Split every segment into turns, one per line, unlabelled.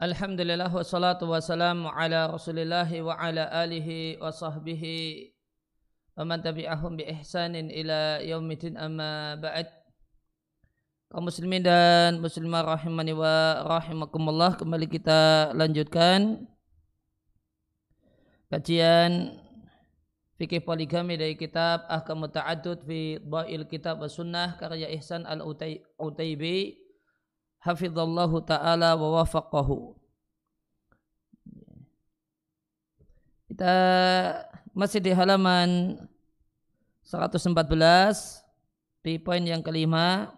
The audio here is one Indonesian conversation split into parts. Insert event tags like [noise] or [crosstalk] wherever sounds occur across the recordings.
Alhamdulillah wassalatu wassalamu ala rasulillahi wa ala alihi wa sahbihi wa man tabi'ahum bi ihsanin ila yaumidin amma ba'd. Kaum muslimin dan muslimah rahimani wa rahimakumullah kembali kita lanjutkan kajian fikih poligami dari kitab Ahkam Ta'addud fi Dha'il Kitab wa Sunnah karya Ihsan Al-Utaibi hafizallahu taala wa wafaqahu. Kita masih di halaman 114 di poin yang kelima.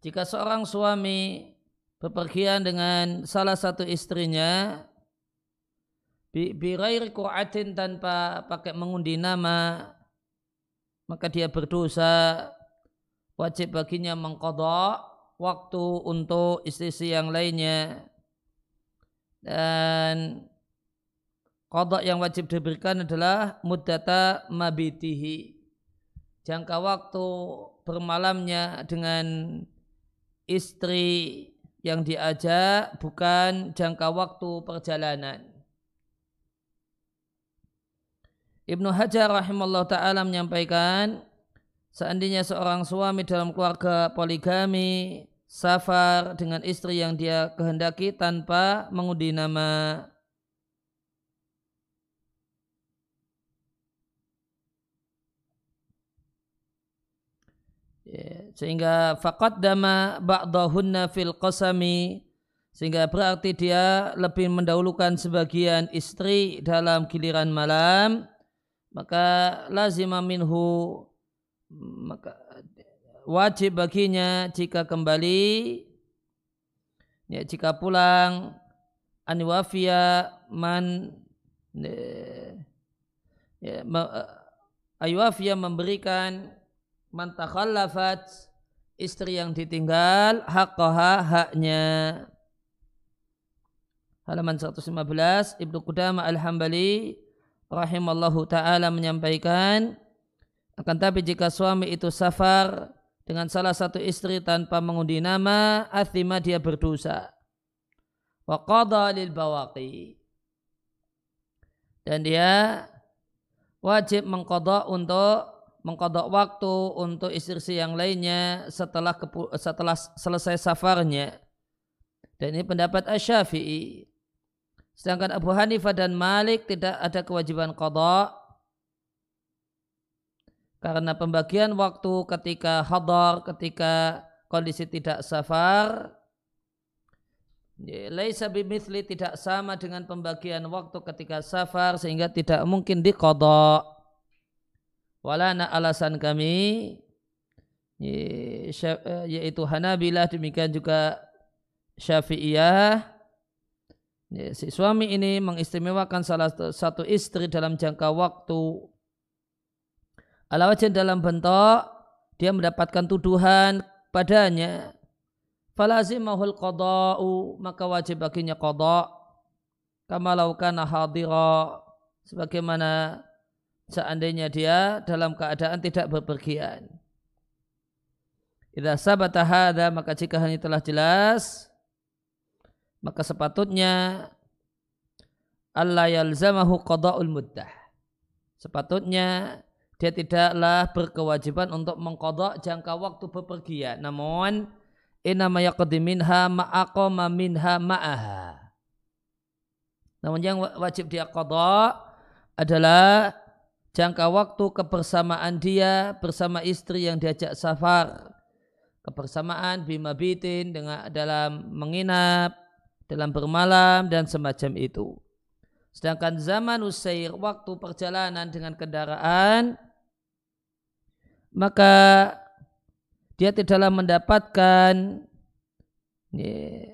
Jika seorang suami bepergian dengan salah satu istrinya birairi qur'atin tanpa pakai mengundi nama maka dia berdosa wajib baginya mengkodok waktu untuk istri-istri yang lainnya dan kodok yang wajib diberikan adalah muddata mabitihi jangka waktu bermalamnya dengan istri yang diajak bukan jangka waktu perjalanan. Ibnu Hajar rahimahullah ta'ala menyampaikan Seandainya seorang suami dalam keluarga poligami safar dengan istri yang dia kehendaki tanpa mengundi nama. Ya, sehingga fakat dama ba'dahunna fil qasami sehingga berarti dia lebih mendahulukan sebagian istri dalam giliran malam maka lazima minhu maka wajib baginya jika kembali ya jika pulang anwafia man ya, ayuafia memberikan man takhallafat istri yang ditinggal haqqaha haknya. Halaman 115 Ibnu Qudamah Al-Hambali rahimallahu taala menyampaikan akan tapi jika suami itu safar dengan salah satu istri tanpa mengundi nama, athima dia berdosa. Wa qadha lil bawaqi. Dan dia wajib mengkodok untuk mengkodok waktu untuk istri yang lainnya setelah setelah selesai safarnya. Dan ini pendapat Asy-Syafi'i. Sedangkan Abu Hanifah dan Malik tidak ada kewajiban kodok karena pembagian waktu ketika hadar, ketika kondisi tidak safar, laisa bimithli tidak sama dengan pembagian waktu ketika safar sehingga tidak mungkin dikodok. Walana alasan kami yaitu Hanabilah demikian juga Syafi'iyah si suami ini mengistimewakan salah satu istri dalam jangka waktu ala dalam bentuk dia mendapatkan tuduhan padanya falazimahul qada'u maka wajib baginya qada' kama laukana hadira sebagaimana seandainya dia dalam keadaan tidak berpergian Idza sabata hadza maka jika ini telah jelas maka sepatutnya Allah yalzamahu qada'ul muddah. Sepatutnya dia tidaklah berkewajiban untuk mengkodok jangka waktu bepergian. Namun, inama yaqdi minha ma'aqama minha ma'aha. Namun yang wajib dia kodok adalah jangka waktu kebersamaan dia bersama istri yang diajak safar. Kebersamaan bima bitin dengan dalam menginap, dalam bermalam dan semacam itu. Sedangkan zaman usair waktu perjalanan dengan kendaraan maka dia tidaklah mendapatkan ya,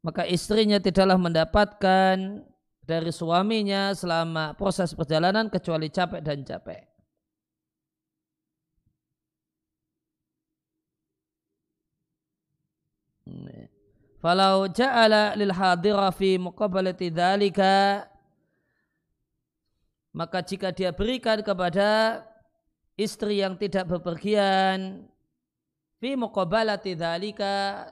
maka istrinya tidaklah mendapatkan dari suaminya selama proses perjalanan kecuali capek dan capek. Falau ja'ala lil hadira fi muqabalati dzalika maka jika dia berikan kepada istri yang tidak bepergian. Fi muqabalati dzalika.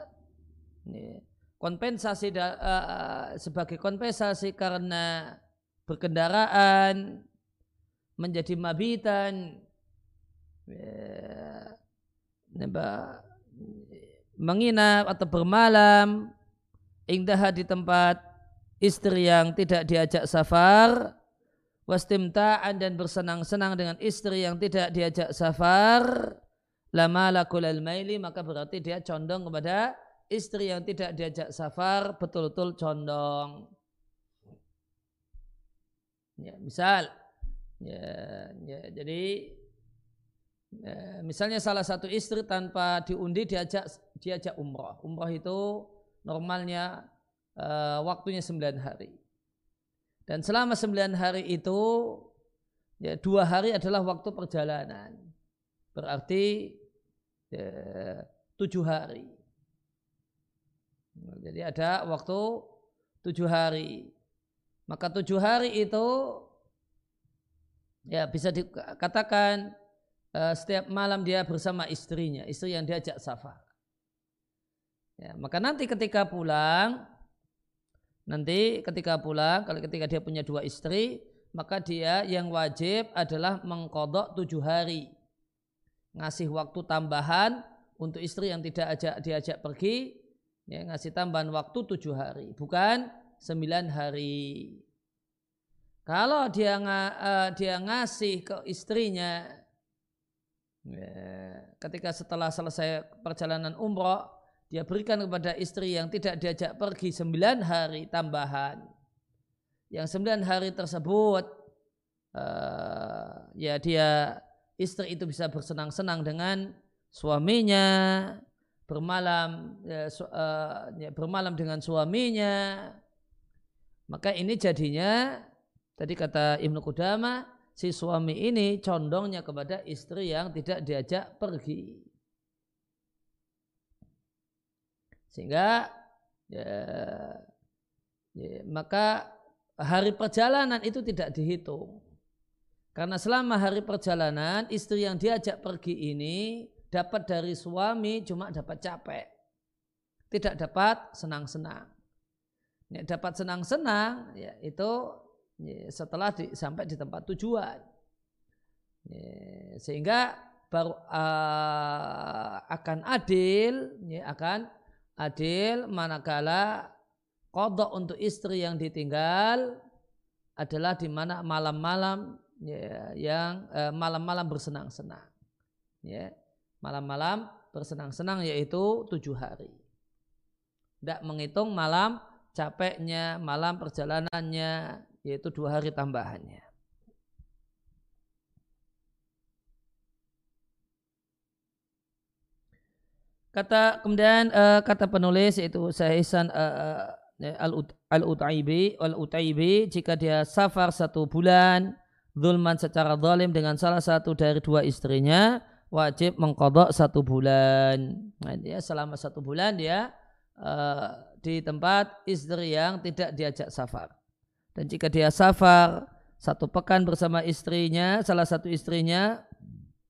Kompensasi uh, sebagai kompensasi karena berkendaraan menjadi mabitan. Ya, menginap atau bermalam. Indah di tempat istri yang tidak diajak safar wastimta'an dan bersenang-senang dengan istri yang tidak diajak safar. Lama lakul maili maka berarti dia condong kepada istri yang tidak diajak safar betul-betul condong. Ya misal. Ya, ya jadi ya, misalnya salah satu istri tanpa diundi diajak diajak umroh. Umroh itu normalnya uh, waktunya 9 hari dan selama 9 hari itu ya, dua hari adalah waktu perjalanan. Berarti ya, tujuh hari. Jadi ada waktu tujuh hari. Maka tujuh hari itu ya bisa dikatakan uh, setiap malam dia bersama istrinya. Istri yang diajak safar. Ya, maka nanti ketika pulang, nanti ketika pulang, kalau ketika dia punya dua istri, maka dia yang wajib adalah mengkodok tujuh hari. Ngasih waktu tambahan untuk istri yang tidak ajak diajak pergi, ya, ngasih tambahan waktu tujuh hari, bukan sembilan hari. Kalau dia uh, dia ngasih ke istrinya, ya, ketika setelah selesai perjalanan umroh, dia berikan kepada istri yang tidak diajak pergi sembilan hari tambahan. Yang sembilan hari tersebut uh, ya dia istri itu bisa bersenang-senang dengan suaminya, bermalam ya, uh, ya, bermalam dengan suaminya. Maka ini jadinya tadi kata Ibnu Qudama si suami ini condongnya kepada istri yang tidak diajak pergi. Sehingga ya, ya, maka hari perjalanan itu tidak dihitung. Karena selama hari perjalanan istri yang diajak pergi ini dapat dari suami cuma dapat capek. Tidak dapat senang-senang. Ya, dapat senang-senang ya, itu ya, setelah di, sampai di tempat tujuan. Ya, sehingga baru uh, akan adil ya, akan adil manakala kodok untuk istri yang ditinggal adalah di mana malam-malam ya, yang eh, malam-malam bersenang-senang ya. Malam-malam bersenang-senang yaitu tujuh hari. Tidak menghitung malam capeknya malam perjalanannya yaitu dua hari tambahannya Kata kemudian uh, kata penulis yaitu Sahisan uh, uh, al-Utaibi al-Utaibi jika dia safar satu bulan zulman secara zalim dengan salah satu dari dua istrinya wajib mengkodok satu bulan. Nah, dia selama satu bulan dia uh, di tempat istri yang tidak diajak safar. Dan jika dia safar satu pekan bersama istrinya, salah satu istrinya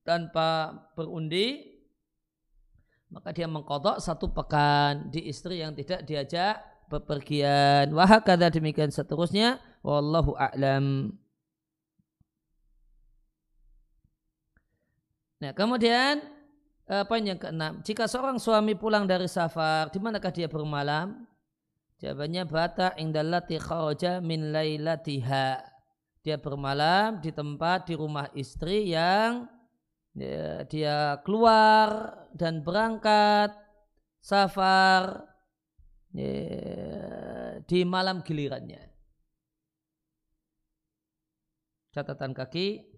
tanpa berundi, maka dia mengkodok satu pekan di istri yang tidak diajak bepergian. Wahakada demikian seterusnya. Wallahu a'lam. Nah kemudian apa yang keenam? Jika seorang suami pulang dari safar, di manakah dia bermalam? Jawabannya bata indallati kharaja min lailatiha. Dia bermalam di tempat di rumah istri yang dia, dia keluar dan berangkat safar ya, di malam gilirannya. Catatan kaki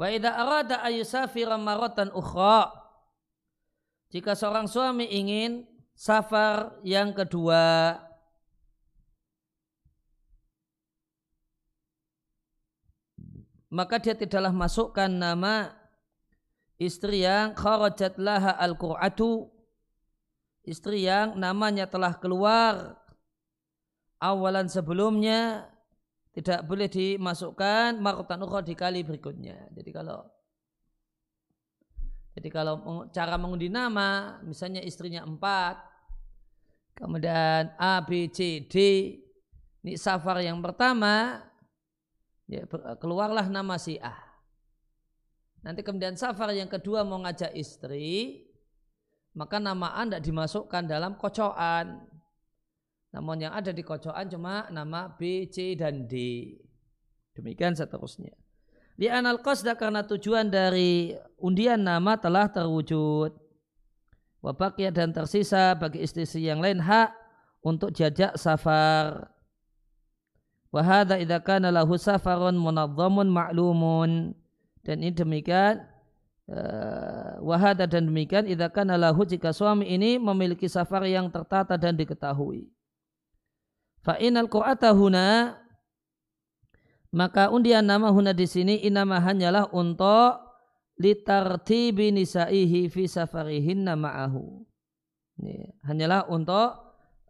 Wa idza arada ayusafira maratan ukhra jika seorang suami ingin safar yang kedua maka dia tidaklah masukkan nama istri yang kharajat laha al-qur'atu istri yang namanya telah keluar awalan sebelumnya tidak boleh dimasukkan marotan ukhra di kali berikutnya. Jadi kalau jadi kalau cara mengundi nama, misalnya istrinya empat, kemudian A, B, C, D, ini safar yang pertama, ya, keluarlah nama si A. Nanti kemudian safar yang kedua mau ngajak istri, maka nama A tidak dimasukkan dalam kocokan. Namun yang ada di kocokan cuma nama B, C, dan D. Demikian seterusnya. Di anal qasda karena tujuan dari undian nama telah terwujud. Wabakia dan tersisa bagi istri yang lain hak untuk jajak safar. Wahada idha kana lahu safarun munadzamun ma'lumun. Dan ini demikian uh, wahada dan demikian idha kana lahu jika suami ini memiliki safar yang tertata dan diketahui. Fa'inal qur'ata huna maka undian nama huna di sini inama hanyalah untuk litartibi nisaihi fi ma'ahu. Ini, hanyalah untuk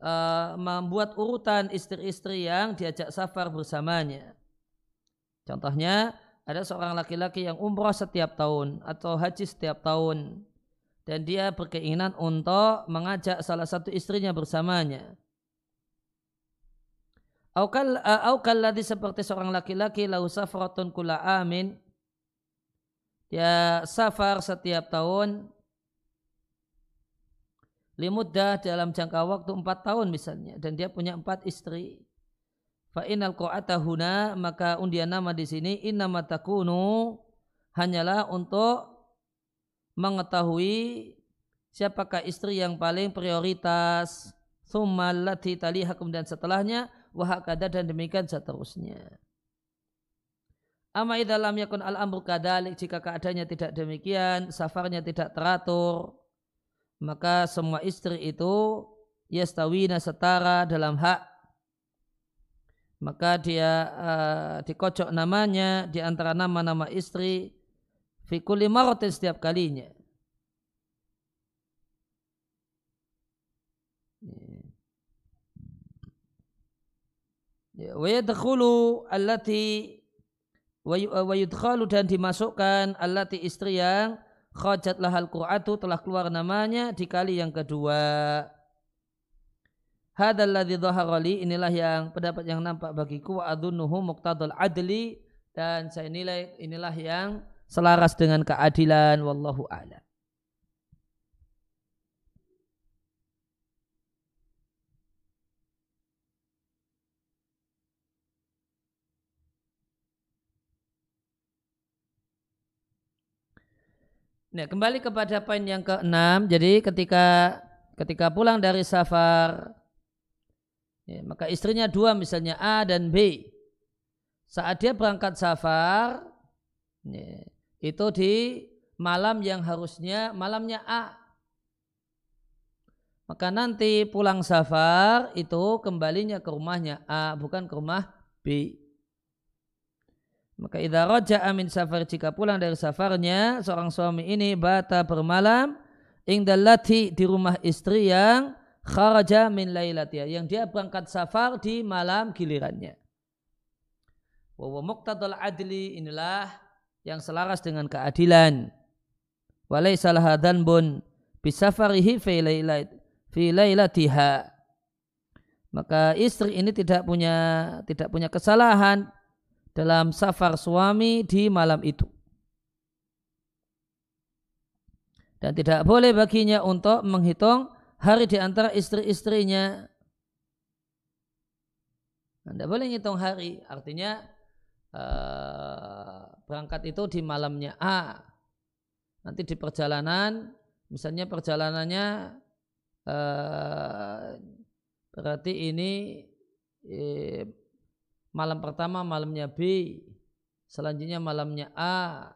uh, membuat urutan istri-istri yang diajak safar bersamanya. Contohnya ada seorang laki-laki yang umrah setiap tahun atau haji setiap tahun dan dia berkeinginan untuk mengajak salah satu istrinya bersamanya. Aukal aukal ladhi seperti seorang laki-laki lau safaratun kula amin. Ya safar setiap tahun limuddah dalam jangka waktu empat tahun misalnya dan dia punya empat istri. Fa inal huna maka undian nama di sini innama takunu hanyalah untuk mengetahui siapakah istri yang paling prioritas. Thumma lati taliha kemudian setelahnya wahakada dan demikian seterusnya. Amma dalam yakun al amru kadalik jika keadaannya tidak demikian, safarnya tidak teratur, maka semua istri itu yastawina setara dalam hak maka dia uh, dikocok namanya di antara nama-nama istri fikuli marotin setiap kalinya. Ya, wa yadkhulu allati wa dan dimasukkan allati istri yang khajat lahal qur'atu telah keluar namanya di kali yang kedua. Hadal ladzi li inilah yang pendapat yang nampak bagiku wa adunnuhu muqtadul adli dan saya nilai inilah yang selaras dengan keadilan wallahu a'lam. Nah, kembali kepada poin yang keenam. Jadi ketika ketika pulang dari safar, ya, maka istrinya dua misalnya A dan B. Saat dia berangkat safar, ya, itu di malam yang harusnya malamnya A. Maka nanti pulang safar itu kembalinya ke rumahnya A, bukan ke rumah B. Maka idza raja amin safar jika pulang dari safarnya seorang suami ini bata bermalam ingdallati di rumah istri yang kharaja min lailatia yang dia berangkat safar di malam gilirannya. Wa muqtadal adli inilah yang selaras dengan keadilan. Walaysa laha dhanbun bisafarihi fi lailat fi lailatiha. Maka istri ini tidak punya tidak punya kesalahan dalam safar suami di malam itu. Dan tidak boleh baginya untuk menghitung hari di antara istri-istrinya. Anda boleh menghitung hari, artinya uh, berangkat itu di malamnya A. Nanti di perjalanan, misalnya perjalanannya uh, berarti ini eh, malam pertama malamnya B, selanjutnya malamnya A,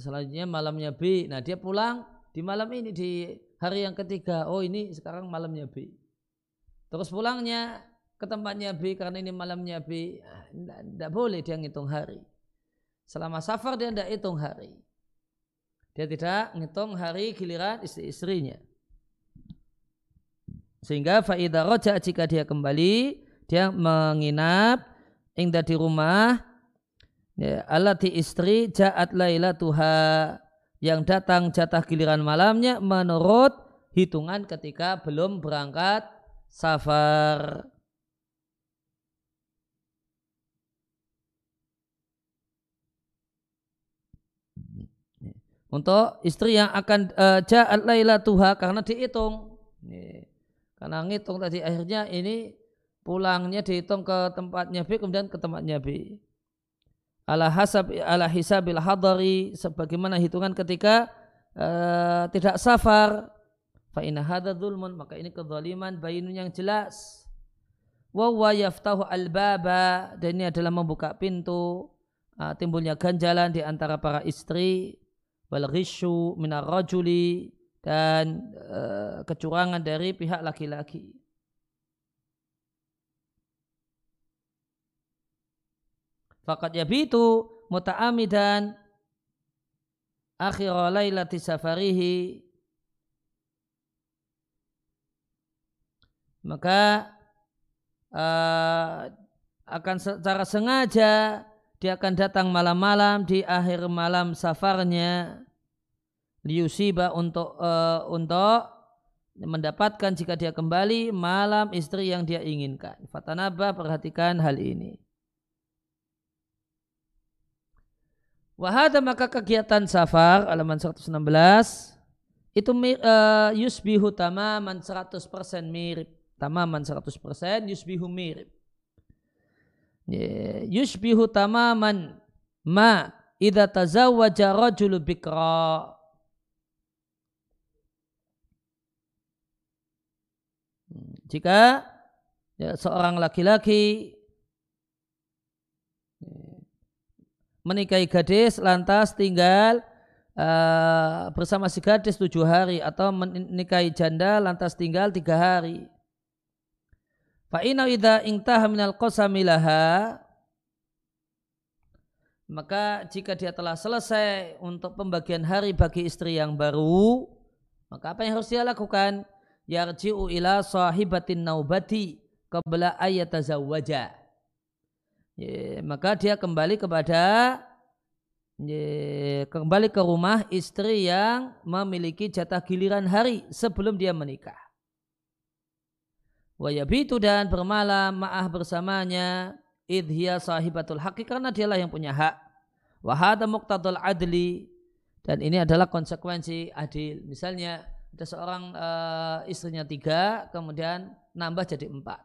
selanjutnya malamnya B. Nah dia pulang di malam ini di hari yang ketiga. Oh ini sekarang malamnya B. Terus pulangnya ke tempatnya B karena ini malamnya B. Tidak boleh dia ngitung hari. Selama safar dia tidak hitung hari. Dia tidak ngitung hari giliran istri-istrinya. Sehingga faidah roja jika dia kembali dia menginap ingda di rumah ya, alati istri ja'at lailatuha yang datang jatah giliran malamnya menurut hitungan ketika belum berangkat safar. Untuk istri yang akan uh, ja'at lailatuha karena dihitung. Karena ngitung tadi akhirnya ini pulangnya dihitung ke tempatnya B kemudian ke tempatnya B. Ala hasab ala hisabil hadari sebagaimana hitungan ketika uh, tidak safar. Fa inna hadza dzulmun maka ini kezaliman bayinun yang jelas. Wa wa yaftahu al-baba dan ini adalah membuka pintu uh, timbulnya ganjalan di antara para istri wal ghisyu minar rajuli dan uh, kecurangan dari pihak laki-laki. Fakat yabitu muta'amidan akhir lailati safarihi maka uh, akan secara sengaja dia akan datang malam-malam di akhir malam safarnya liusiba untuk uh, untuk mendapatkan jika dia kembali malam istri yang dia inginkan. Fatanabah perhatikan hal ini. Wahada maka kegiatan safar halaman 116 itu uh, yusbihu tamaman 100% mirip. Tamaman 100% yusbihu mirip. Yeah. Yusbihu tamaman ma idza tazawwaja rajulu bikra Jika ya, seorang laki-laki menikahi gadis lantas tinggal uh, bersama si gadis tujuh hari atau menikahi janda lantas tinggal tiga hari. Fa'ina idha ingtaha minal qasamilaha maka jika dia telah selesai untuk pembagian hari bagi istri yang baru maka apa yang harus dia lakukan? yarji'u ila sahibatin naubati qabla ayatazawwaja. Ya, maka dia kembali kepada ya, kembali ke rumah istri yang memiliki jatah giliran hari sebelum dia menikah. Wayabitu dan bermalam ma'ah bersamanya idhya sahibatul haqi karena dialah yang punya hak. Wahada muqtadul adli dan ini adalah konsekuensi adil. Misalnya ada seorang uh, istrinya tiga, kemudian nambah jadi empat.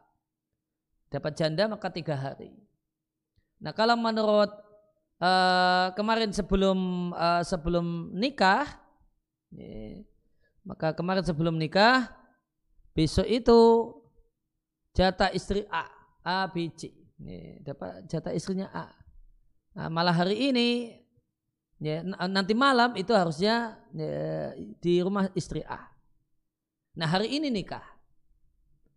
Dapat janda maka tiga hari. Nah kalau menurut uh, kemarin sebelum uh, sebelum nikah, ya, maka kemarin sebelum nikah, besok itu jatah istri A, A, B, C. Ya, dapat jatah istrinya A. Nah, malah hari ini Ya, nanti malam itu harusnya ya, di rumah istri A. Nah hari ini nikah.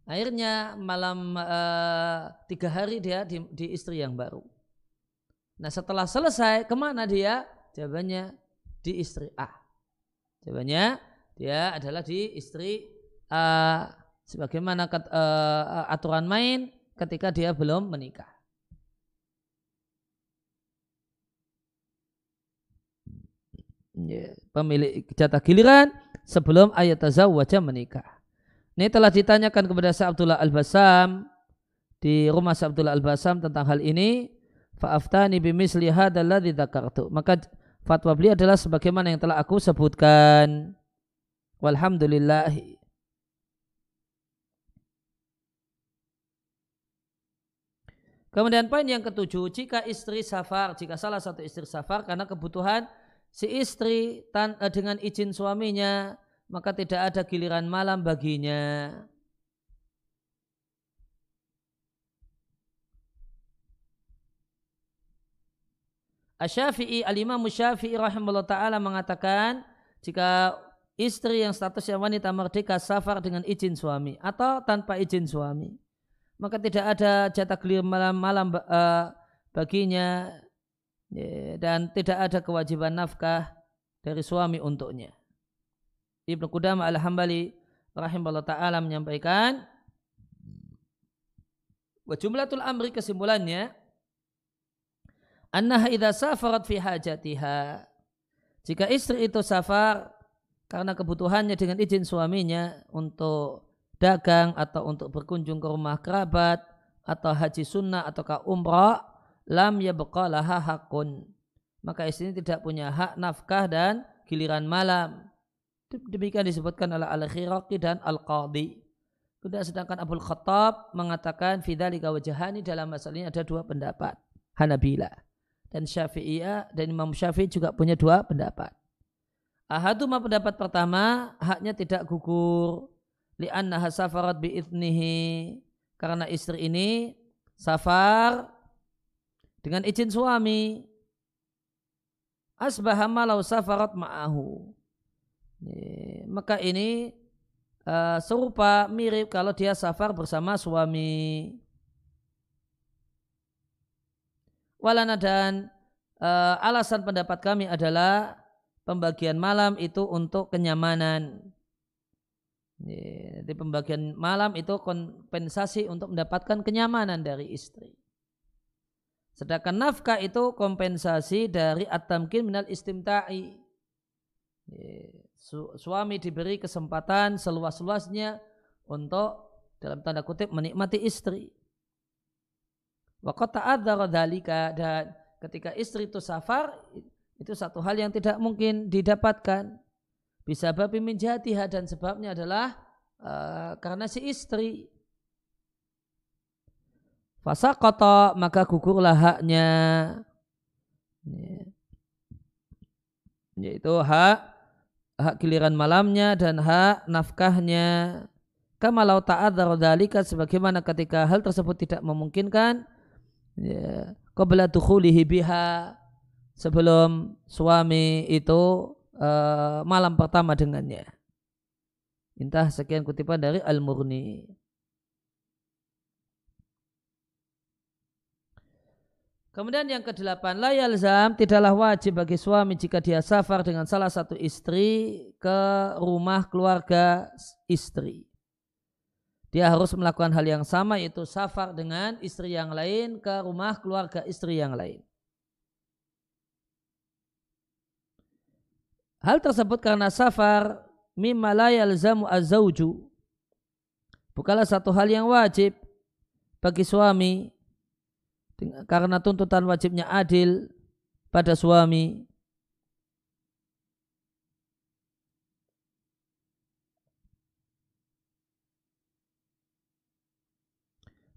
Akhirnya malam uh, tiga hari dia di, di istri yang baru. Nah setelah selesai ke mana dia? Jawabannya di istri A. Jawabannya dia adalah di istri A. Sebagaimana aturan main ketika dia belum menikah. pemilik jatah giliran sebelum ayat wajah menikah. Ini telah ditanyakan kepada Sa Abdullah Al-Basam di rumah Sa Abdullah Al-Basam tentang hal ini. Fa'aftani bimisli hadalladzi dzakartu. Maka fatwa beliau adalah sebagaimana yang telah aku sebutkan. Walhamdulillah. Kemudian poin yang ketujuh, jika istri safar, jika salah satu istri safar karena kebutuhan si istri tan, uh, dengan izin suaminya maka tidak ada giliran malam baginya. Asy-Syafi'i Al-Imam Syafi'i rahimahullah taala mengatakan jika istri yang statusnya wanita merdeka safar dengan izin suami atau tanpa izin suami maka tidak ada jatah giliran malam-malam uh, baginya dan tidak ada kewajiban nafkah dari suami untuknya. Ibnu Qudamah Al-Hambali rahimahullah taala menyampaikan Wa jumlatul amri kesimpulannya annaha idza safarat fi hajatiha. Jika istri itu safar karena kebutuhannya dengan izin suaminya untuk dagang atau untuk berkunjung ke rumah kerabat atau haji sunnah ataukah umrah lam yabqa laha hakun maka istri tidak punya hak nafkah dan giliran malam. Demikian disebutkan oleh al-khiraqi dan al-qadi. Kemudian sedangkan Abu Khattab mengatakan fidzalika wajhani dalam masalah ini ada dua pendapat. Hanabila dan Syafi'iyah dan Imam Syafi'i juga punya dua pendapat. Ahaduma pendapat pertama haknya tidak gugur li'annaha safarat bi'ithnihi karena istri ini safar dengan izin suami asbaha malau safarat ma'ahu maka ini uh, serupa mirip kalau dia safar bersama suami. Walana dan uh, alasan pendapat kami adalah pembagian malam itu untuk kenyamanan. Di pembagian malam itu kompensasi untuk mendapatkan kenyamanan dari istri. Sedangkan nafkah itu kompensasi dari at-tamkin minal istimta'i su suami diberi kesempatan seluas-luasnya untuk dalam tanda kutip menikmati istri. Waqat ta'adzara dzalika dan ketika istri itu safar itu satu hal yang tidak mungkin didapatkan. Bisa babi minjatiha dan sebabnya adalah uh, karena si istri. Fasa kota maka gugurlah haknya. Yaitu hak hak giliran malamnya dan hak nafkahnya. Kama lau ta'adzar dzalika sebagaimana ketika hal tersebut tidak memungkinkan ya, qabla dukhulihi biha sebelum suami itu uh, malam pertama dengannya. Intah sekian kutipan dari Al-Murni. Kemudian yang kedelapan, la yalzam tidaklah wajib bagi suami jika dia safar dengan salah satu istri ke rumah keluarga istri. Dia harus melakukan hal yang sama yaitu safar dengan istri yang lain ke rumah keluarga istri yang lain. Hal tersebut karena safar mimma la yalzamu azauju. Bukanlah satu hal yang wajib bagi suami karena tuntutan wajibnya adil pada suami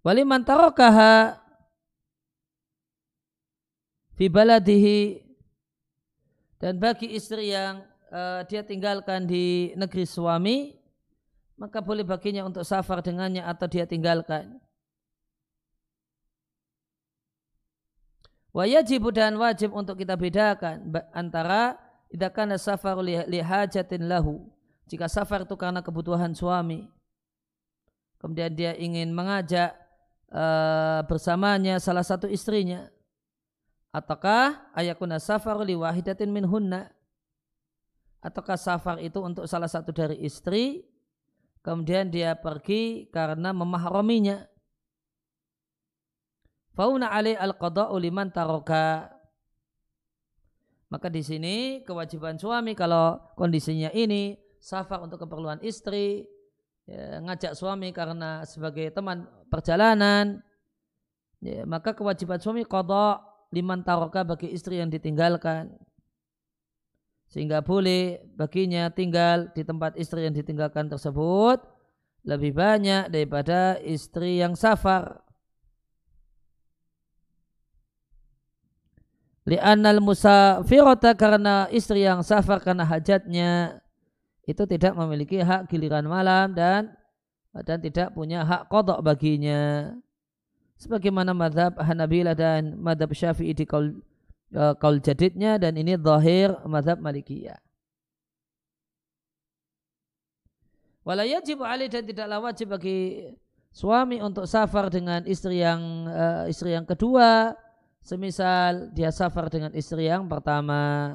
Waliman tarokaha fi baladihi dan bagi istri yang uh, dia tinggalkan di negeri suami maka boleh baginya untuk safar dengannya atau dia tinggalkan. Wajib dan wajib untuk kita bedakan antara idakana safar lihajatin lahu. Jika safar itu karena kebutuhan suami. Kemudian dia ingin mengajak uh, bersamanya salah satu istrinya. Ataukah ayakuna safar liwahidatin min hunna. Ataukah safar itu untuk salah satu dari istri. Kemudian dia pergi karena memahraminya Fauna alai al-qada'u liman taroka. Maka di sini kewajiban suami kalau kondisinya ini safar untuk keperluan istri, ya, ngajak suami karena sebagai teman perjalanan, ya, maka kewajiban suami qada liman taroka bagi istri yang ditinggalkan. Sehingga boleh baginya tinggal di tempat istri yang ditinggalkan tersebut lebih banyak daripada istri yang safar. Li'annal musafirata karena istri yang safar karena hajatnya itu tidak memiliki hak giliran malam dan dan tidak punya hak kodok baginya. Sebagaimana madhab Hanabila dan madhab Syafi'i di kaul, uh, kaul jadidnya dan ini zahir madhab Malikiyah. Walayajib ali dan tidaklah wajib bagi suami untuk safar dengan istri yang uh, istri yang kedua Semisal dia safar dengan istri yang pertama.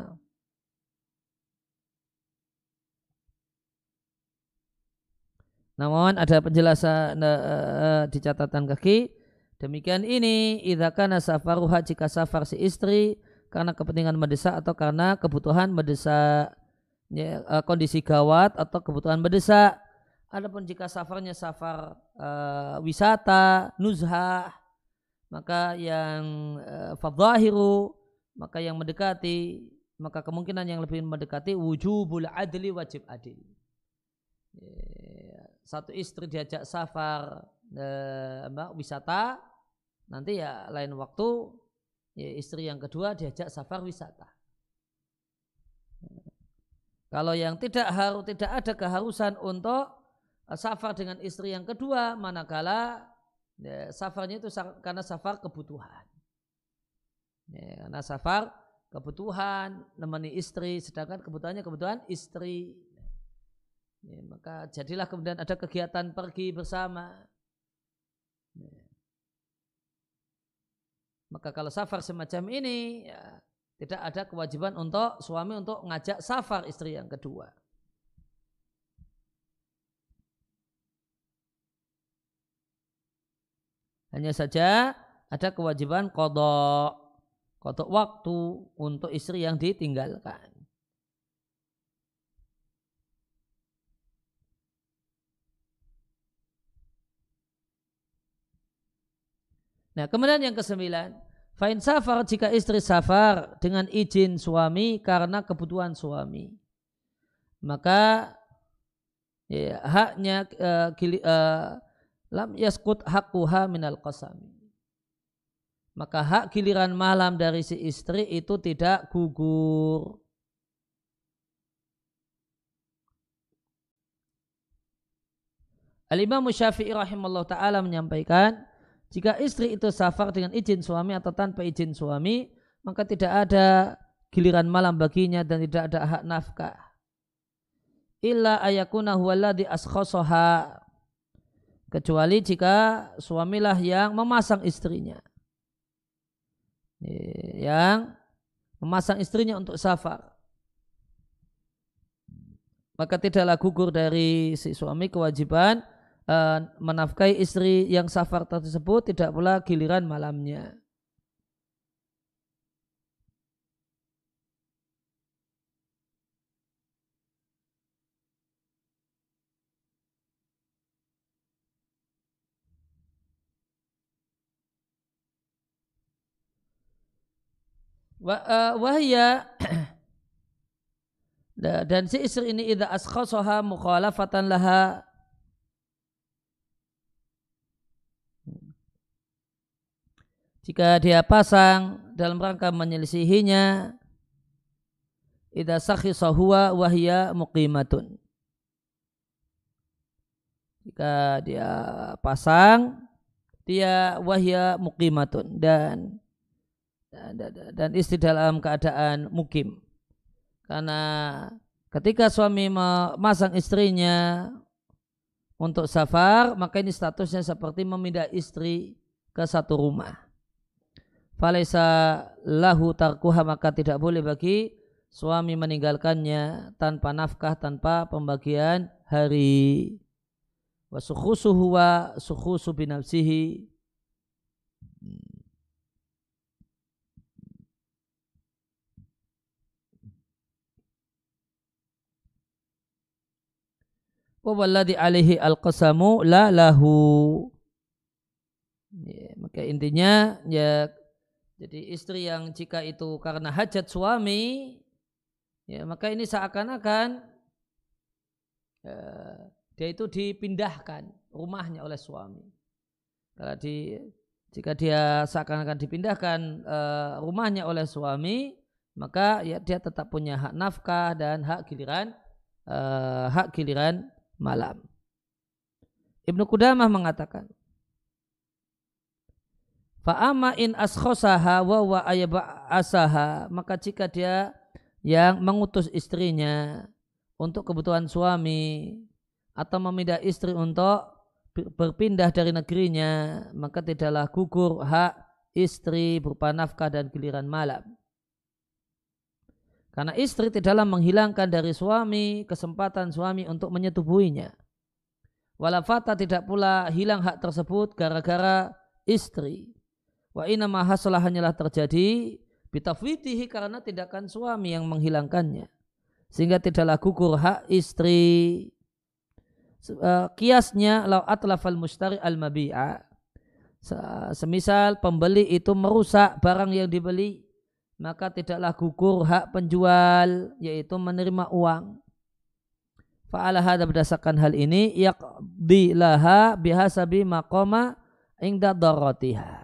Namun ada penjelasan uh, di catatan kaki Demikian ini idza kana safaruha jika safar si istri karena kepentingan mendesak atau karena kebutuhan mendesak ya, eh, kondisi gawat atau kebutuhan mendesak. Adapun jika safarnya safar uh, wisata, nuzhah, maka yang uh, fadhahiru, maka yang mendekati, maka kemungkinan yang lebih mendekati wujubul adli wajib adil. Satu istri diajak safar uh, wisata, Nanti ya lain waktu ya istri yang kedua diajak safar wisata. Kalau yang tidak harus tidak ada keharusan untuk uh, safar dengan istri yang kedua, manakala ya, safarnya itu karena safar kebutuhan. Ya, karena safar kebutuhan nemani istri, sedangkan kebutuhannya kebutuhan istri. Ya, maka jadilah kemudian ada kegiatan pergi bersama. Ya. Maka kalau safar semacam ini ya, tidak ada kewajiban untuk suami untuk ngajak safar istri yang kedua. Hanya saja ada kewajiban kodok, kodok waktu untuk istri yang ditinggalkan. Nah, kemudian yang kesembilan, fain safar jika istri safar dengan izin suami karena kebutuhan suami. Maka ya, haknya uh, gili, uh, lam yaskut hakuha minal qasami. Maka hak giliran malam dari si istri itu tidak gugur. Al-Imam Syafi'i rahimahullah ta'ala menyampaikan, jika istri itu safar dengan izin suami atau tanpa izin suami, maka tidak ada giliran malam baginya dan tidak ada hak nafkah. Illa ayakuna huwaladhi askhosoha. Kecuali jika suamilah yang memasang istrinya. Yang memasang istrinya untuk safar. Maka tidaklah gugur dari si suami kewajiban uh, menafkahi istri yang safar tersebut tidak pula giliran malamnya. Wahya [clears throat] dan si istri ini idza askhasaha mukhalafatan laha jika dia pasang dalam rangka menyelisihinya idza sakhisa huwa wahya muqimatun. Jika dia pasang dia wahya muqimatun dan dan istri dalam keadaan mukim. Karena ketika suami memasang istrinya untuk safar maka ini statusnya seperti memindah istri ke satu rumah falaisa lahu tarkuha maka tidak boleh bagi suami meninggalkannya tanpa nafkah tanpa pembagian hari. Wa sukhusuhu wa sukhusu binafsihi wa walladhi alaihi alqasamu la lahu. Ya, maka intinya ya jadi istri yang jika itu karena hajat suami, ya maka ini seakan-akan ya, dia itu dipindahkan rumahnya oleh suami. Kalau di jika dia seakan-akan dipindahkan uh, rumahnya oleh suami, maka ya dia tetap punya hak nafkah dan hak giliran uh, hak giliran malam. Ibnu Qudamah mengatakan, Fa'ama in askhosaha wa wa asaha maka jika dia yang mengutus istrinya untuk kebutuhan suami atau memindah istri untuk berpindah dari negerinya maka tidaklah gugur hak istri berupa nafkah dan giliran malam. Karena istri tidaklah menghilangkan dari suami kesempatan suami untuk menyetubuhinya. Walafata tidak pula hilang hak tersebut gara-gara istri. Wa inna mahasalah hanyalah terjadi bitafwitihi karena tindakan suami yang menghilangkannya. Sehingga tidaklah gugur hak istri. Eh, kiasnya lau atlafal mustari al mabi'a. Semisal pembeli itu merusak barang yang dibeli, maka tidaklah gugur hak penjual, yaitu menerima uang. Fa'ala hadha berdasarkan hal ini, yaqdi laha bihasabi maqama ingda daratiha.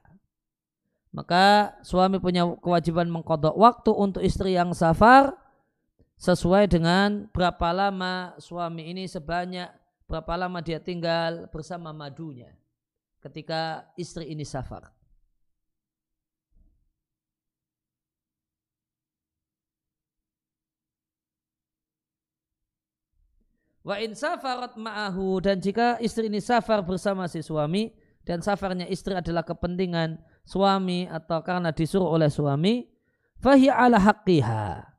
Maka suami punya kewajiban mengkodok waktu untuk istri yang safar sesuai dengan berapa lama suami ini sebanyak berapa lama dia tinggal bersama madunya ketika istri ini safar. Wa in safarat ma'ahu dan jika istri ini safar bersama si suami dan safarnya istri adalah kepentingan suami atau karena disuruh oleh suami, fahi ala haqqiha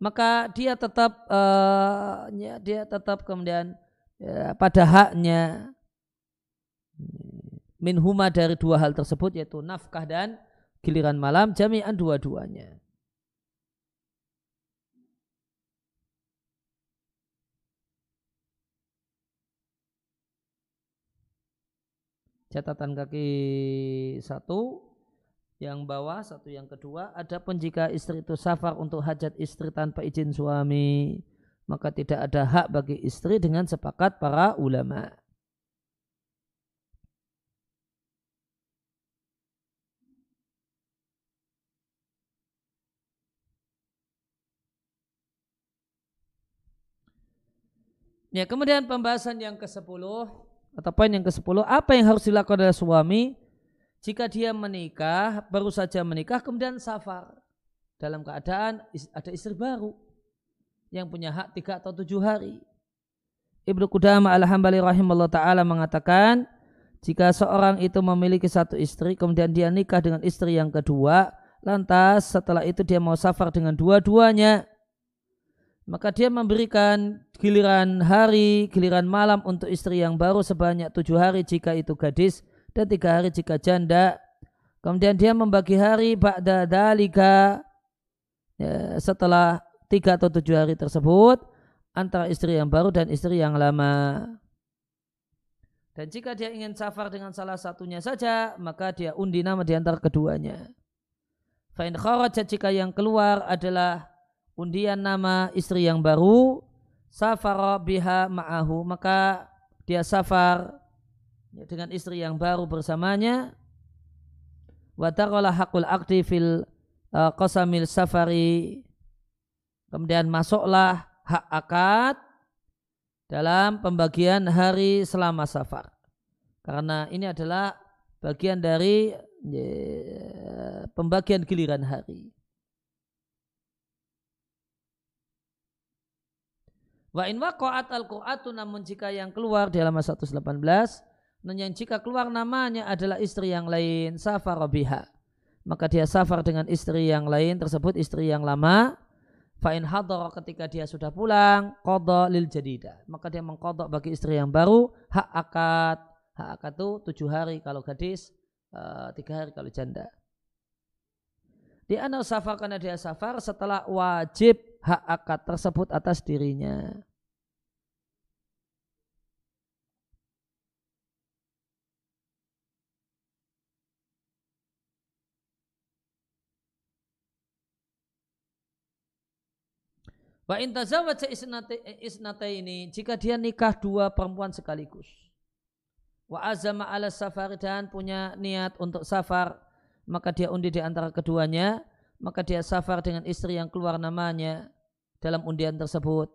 maka dia tetap uh, dia tetap kemudian ya, pada haknya min huma dari dua hal tersebut yaitu nafkah dan giliran malam jami'an dua-duanya. Catatan kaki satu yang bawah, satu yang kedua. Adapun jika istri itu safar untuk hajat istri tanpa izin suami, maka tidak ada hak bagi istri dengan sepakat para ulama. Ya, kemudian pembahasan yang ke-10 atau poin yang ke-10, apa yang harus dilakukan oleh suami jika dia menikah, baru saja menikah, kemudian safar. Dalam keadaan ada istri baru yang punya hak tiga atau tujuh hari. Ibnu Qudama al-Hambali rahimahullah ta'ala mengatakan, jika seorang itu memiliki satu istri, kemudian dia nikah dengan istri yang kedua, lantas setelah itu dia mau safar dengan dua-duanya, maka dia memberikan giliran hari, giliran malam untuk istri yang baru sebanyak tujuh hari jika itu gadis, dan tiga hari jika janda. Kemudian dia membagi hari ba'da dalika ya, setelah tiga atau tujuh hari tersebut antara istri yang baru dan istri yang lama. Dan jika dia ingin safar dengan salah satunya saja, maka dia undi nama di antara keduanya. Fa'in kharajat jika yang keluar adalah undian nama istri yang baru, safar biha ma'ahu, maka dia safar dengan istri yang baru bersamanya. Wa hakul akdi fil uh, qasamil safari. Kemudian masuklah hak akad dalam pembagian hari selama safar. Karena ini adalah bagian dari pembagian giliran hari Wa in waqa'at al-qur'atu namun jika yang keluar di halaman 118 dan yang jika keluar namanya adalah istri yang lain, safar biha. Maka dia safar dengan istri yang lain tersebut istri yang lama. Fa'in hadar ketika dia sudah pulang, kodok lil jadida. Maka dia mengkodok bagi istri yang baru, hak akad. Hak akad itu tujuh hari kalau gadis, uh, tiga hari kalau janda. Di anal safar karena dia safar setelah wajib hak akad tersebut atas dirinya. Wa intazawwaja isnata ini jika dia nikah dua perempuan sekaligus. Wa azama ala safar dan punya niat untuk safar maka dia undi di antara keduanya maka dia safar dengan istri yang keluar namanya dalam undian tersebut.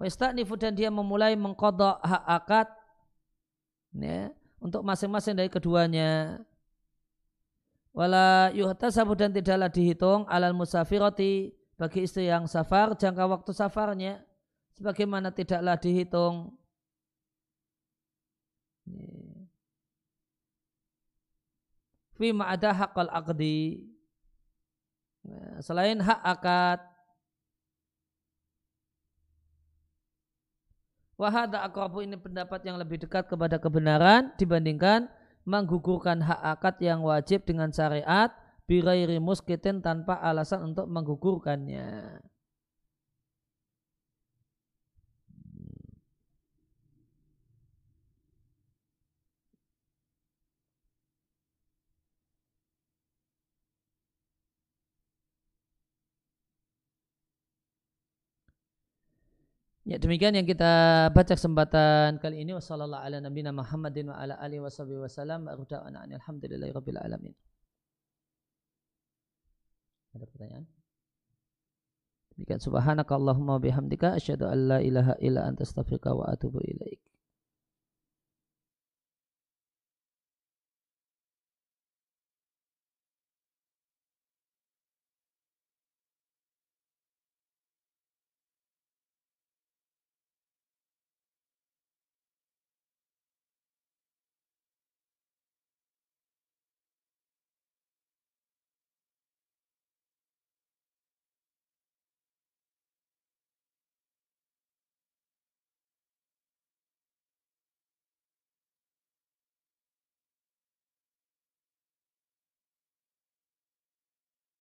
Wa istanifu dan dia memulai mengkodok hak akad ya, untuk masing-masing dari keduanya. Wala yuhtasabu dan tidaklah dihitung alal musafirati bagi istri yang safar jangka waktu safarnya sebagaimana tidaklah dihitung fima ada hakal akdi nah, selain hak akad Wahada akrabu ini pendapat yang lebih dekat kepada kebenaran dibandingkan menggugurkan hak akad yang wajib dengan syariat birairi muskitin tanpa alasan untuk menggugurkannya. Ya demikian yang kita baca kesempatan kali ini wasallallahu ala nabiyina Muhammadin wa ala alihi wasallam alhamdulillahi rabbil alamin. Ada pertanyaan? Demikian subhanaka Allahumma bihamdika asyhadu an la ilaha illa anta astaghfiruka wa atubu ilaik.